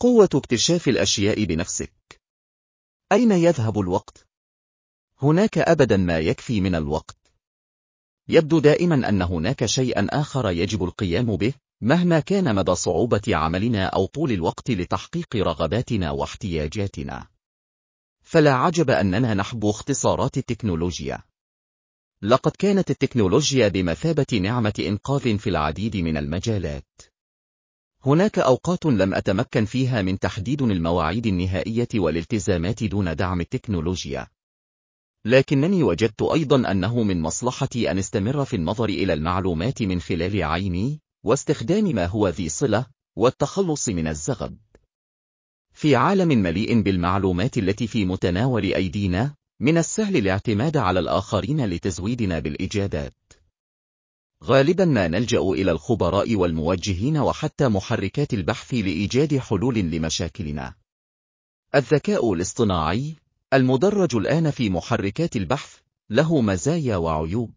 قوة اكتشاف الأشياء بنفسك. أين يذهب الوقت؟ هناك أبدا ما يكفي من الوقت. يبدو دائما أن هناك شيئا آخر يجب القيام به مهما كان مدى صعوبة عملنا أو طول الوقت لتحقيق رغباتنا واحتياجاتنا. فلا عجب أننا نحبو اختصارات التكنولوجيا. لقد كانت التكنولوجيا بمثابة نعمة إنقاذ في العديد من المجالات. هناك أوقات لم أتمكن فيها من تحديد المواعيد النهائية والالتزامات دون دعم التكنولوجيا. لكنني وجدت أيضا أنه من مصلحتي أن استمر في النظر إلى المعلومات من خلال عيني واستخدام ما هو ذي صلة والتخلص من الزغب. في عالم مليء بالمعلومات التي في متناول أيدينا من السهل الاعتماد على الآخرين لتزويدنا بالإجابات. غالبا ما نلجأ إلى الخبراء والموجهين وحتى محركات البحث لإيجاد حلول لمشاكلنا. الذكاء الاصطناعي المدرج الآن في محركات البحث له مزايا وعيوب.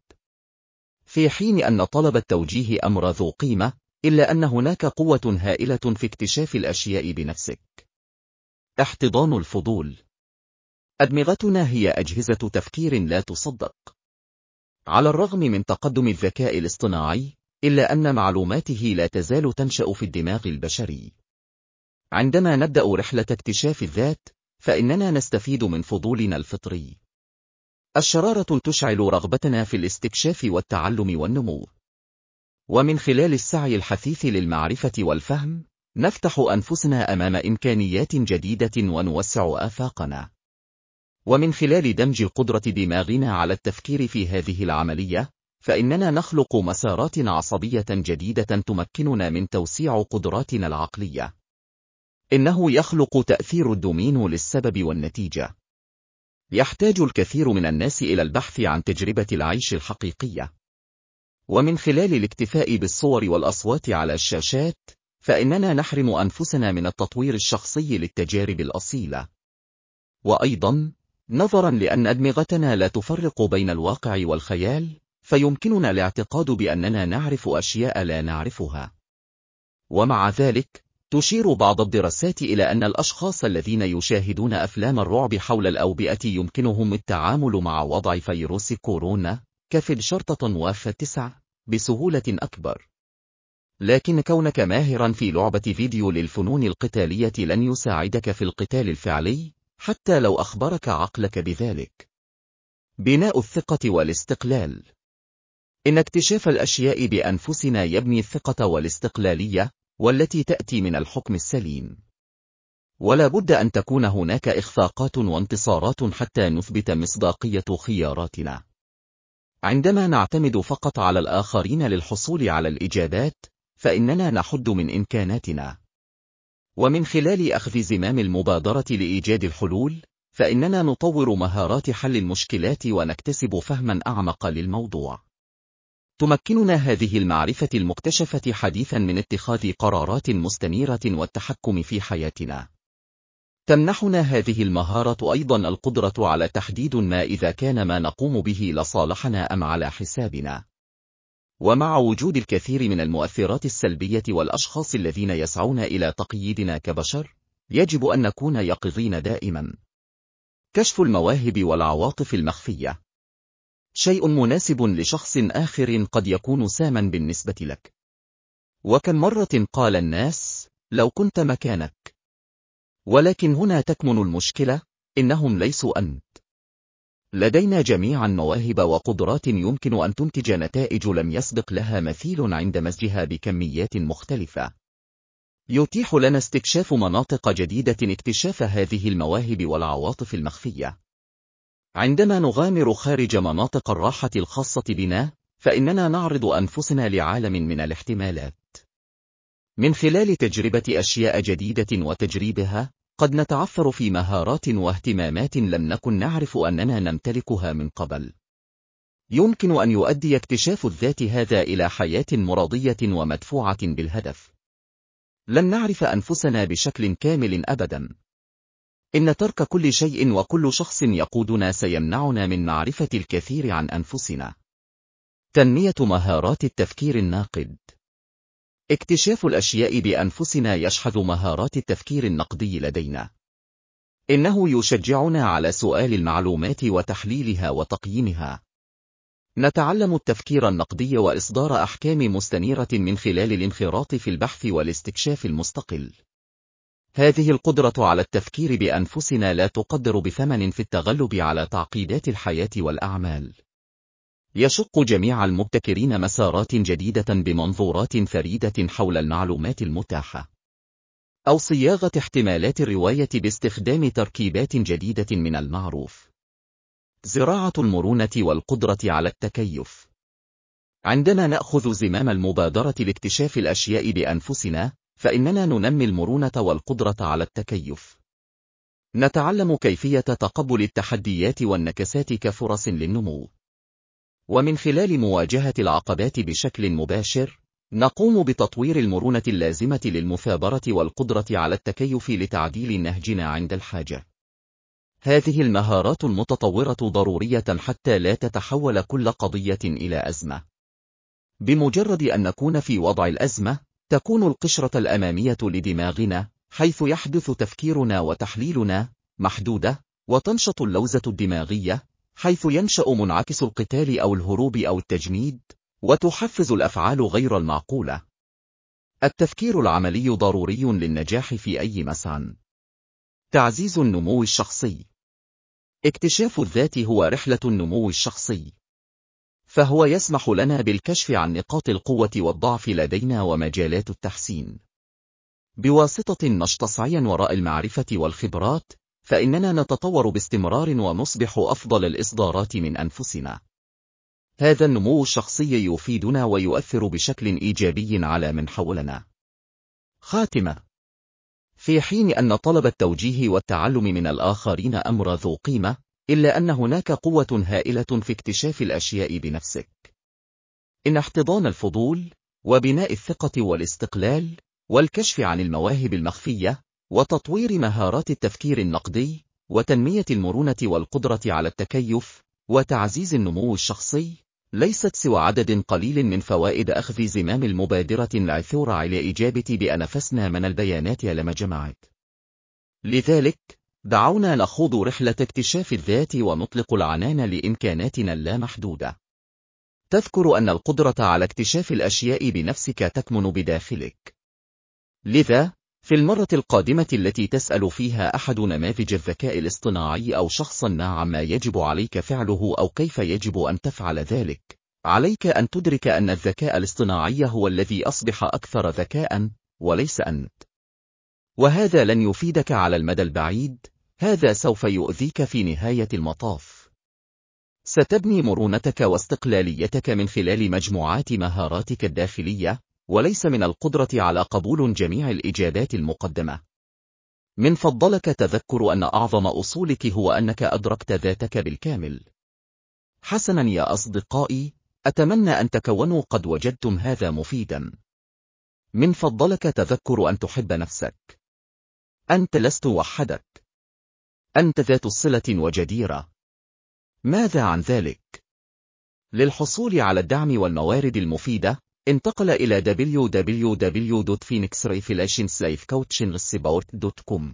في حين أن طلب التوجيه أمر ذو قيمة إلا أن هناك قوة هائلة في اكتشاف الأشياء بنفسك. احتضان الفضول. أدمغتنا هي أجهزة تفكير لا تصدق. على الرغم من تقدم الذكاء الاصطناعي إلا أن معلوماته لا تزال تنشأ في الدماغ البشري. عندما نبدأ رحلة اكتشاف الذات فإننا نستفيد من فضولنا الفطري. الشرارة تشعل رغبتنا في الاستكشاف والتعلم والنمو. ومن خلال السعي الحثيث للمعرفة والفهم نفتح أنفسنا أمام إمكانيات جديدة ونوسع آفاقنا. ومن خلال دمج قدرة دماغنا على التفكير في هذه العملية فإننا نخلق مسارات عصبية جديدة تمكننا من توسيع قدراتنا العقلية. إنه يخلق تأثير الدومين للسبب والنتيجة. يحتاج الكثير من الناس إلى البحث عن تجربة العيش الحقيقية. ومن خلال الاكتفاء بالصور والأصوات على الشاشات فإننا نحرم أنفسنا من التطوير الشخصي للتجارب الأصيلة. وأيضا نظرا لأن أدمغتنا لا تفرق بين الواقع والخيال فيمكننا الاعتقاد بأننا نعرف أشياء لا نعرفها. ومع ذلك تشير بعض الدراسات إلى أن الأشخاص الذين يشاهدون أفلام الرعب حول الأوبئة يمكنهم التعامل مع وضع فيروس كورونا كفل شرطة وافة تسع بسهولة أكبر. لكن كونك ماهرا في لعبة فيديو للفنون القتالية لن يساعدك في القتال الفعلي حتى لو أخبرك عقلك بذلك. بناء الثقة والاستقلال. إن اكتشاف الأشياء بأنفسنا يبني الثقة والاستقلالية والتي تأتي من الحكم السليم. ولا بد أن تكون هناك إخفاقات وانتصارات حتى نثبت مصداقية خياراتنا. عندما نعتمد فقط على الآخرين للحصول على الإجابات فإننا نحد من إمكاناتنا. ومن خلال أخذ زمام المبادرة لإيجاد الحلول فإننا نطور مهارات حل المشكلات ونكتسب فهما أعمق للموضوع. تمكننا هذه المعرفة المكتشفة حديثا من اتخاذ قرارات مستنيرة والتحكم في حياتنا. تمنحنا هذه المهارة أيضا القدرة على تحديد ما إذا كان ما نقوم به لصالحنا أم على حسابنا. ومع وجود الكثير من المؤثرات السلبية والأشخاص الذين يسعون إلى تقييدنا كبشر يجب أن نكون يقظين دائما. كشف المواهب والعواطف المخفية. شيء مناسب لشخص آخر قد يكون ساما بالنسبة لك. وكم مرة قال الناس لو كنت مكانك. ولكن هنا تكمن المشكلة إنهم ليسوا أنت. لدينا جميعا مواهب وقدرات يمكن أن تنتج نتائج لم يسبق لها مثيل عند مزجها بكميات مختلفة. يتيح لنا استكشاف مناطق جديدة اكتشاف هذه المواهب والعواطف المخفية. عندما نغامر خارج مناطق الراحة الخاصة بنا فإننا نعرض أنفسنا لعالم من الاحتمالات. من خلال تجربة أشياء جديدة وتجريبها قد نتعثر في مهارات واهتمامات لم نكن نعرف أننا نمتلكها من قبل. يمكن أن يؤدي اكتشاف الذات هذا إلى حياة مرضية ومدفوعة بالهدف. لن نعرف أنفسنا بشكل كامل أبدا. إن ترك كل شيء وكل شخص يقودنا سيمنعنا من معرفة الكثير عن أنفسنا. تنمية مهارات التفكير الناقد. اكتشاف الأشياء بأنفسنا يشحذ مهارات التفكير النقدي لدينا. إنه يشجعنا على سؤال المعلومات وتحليلها وتقييمها. نتعلم التفكير النقدي وإصدار أحكام مستنيرة من خلال الانخراط في البحث والاستكشاف المستقل. هذه القدرة على التفكير بأنفسنا لا تقدر بثمن في التغلب على تعقيدات الحياة والأعمال. يشق جميع المبتكرين مسارات جديدة بمنظورات فريدة حول المعلومات المتاحة. أو صياغة احتمالات الرواية باستخدام تركيبات جديدة من المعروف. زراعة المرونة والقدرة على التكيف. عندما نأخذ زمام المبادرة لاكتشاف الأشياء بأنفسنا، فإننا ننمي المرونة والقدرة على التكيف. نتعلم كيفية تقبل التحديات والنكسات كفرص للنمو. ومن خلال مواجهة العقبات بشكل مباشر، نقوم بتطوير المرونة اللازمة للمثابرة والقدرة على التكيف لتعديل نهجنا عند الحاجة. هذه المهارات المتطورة ضرورية حتى لا تتحول كل قضية إلى أزمة. بمجرد أن نكون في وضع الأزمة، تكون القشرة الأمامية لدماغنا، حيث يحدث تفكيرنا وتحليلنا، محدودة، وتنشط اللوزة الدماغية، حيث ينشأ منعكس القتال أو الهروب أو التجميد، وتحفز الأفعال غير المعقولة. التفكير العملي ضروري للنجاح في أي مسعى. تعزيز النمو الشخصي اكتشاف الذات هو رحلة النمو الشخصي. فهو يسمح لنا بالكشف عن نقاط القوة والضعف لدينا ومجالات التحسين. بواسطة نشط سعيا وراء المعرفة والخبرات، فإننا نتطور باستمرار ونصبح أفضل الإصدارات من أنفسنا. هذا النمو الشخصي يفيدنا ويؤثر بشكل إيجابي على من حولنا. خاتمة في حين أن طلب التوجيه والتعلم من الآخرين أمر ذو قيمة، إلا أن هناك قوة هائلة في اكتشاف الأشياء بنفسك. إن احتضان الفضول، وبناء الثقة والاستقلال، والكشف عن المواهب المخفية، وتطوير مهارات التفكير النقدي، وتنمية المرونة والقدرة على التكيف، وتعزيز النمو الشخصي، ليست سوى عدد قليل من فوائد أخذ زمام المبادرة العثور على إجابة بأنفسنا من البيانات لما جمعت. لذلك، دعونا نخوض رحلة اكتشاف الذات ونطلق العنان لإمكاناتنا اللامحدودة. تذكر أن القدرة على اكتشاف الأشياء بنفسك تكمن بداخلك. لذا، في المرة القادمة التي تسأل فيها أحد نماذج الذكاء الاصطناعي أو شخصا ما عما يجب عليك فعله أو كيف يجب أن تفعل ذلك، عليك أن تدرك أن الذكاء الاصطناعي هو الذي أصبح أكثر ذكاء، وليس أنت. وهذا لن يفيدك على المدى البعيد، هذا سوف يؤذيك في نهاية المطاف. ستبني مرونتك واستقلاليتك من خلال مجموعات مهاراتك الداخلية، وليس من القدرة على قبول جميع الإجابات المقدمة. من فضلك تذكر أن أعظم أصولك هو أنك أدركت ذاتك بالكامل. حسنا يا أصدقائي، أتمنى أن تكونوا قد وجدتم هذا مفيدا. من فضلك تذكر أن تحب نفسك. أنت لست وحدك. أنت ذات الصلة وجديرة. ماذا عن ذلك؟ للحصول على الدعم والموارد المفيدة، انتقل إلى www.phoenixreflationsLifecoachingsupport.com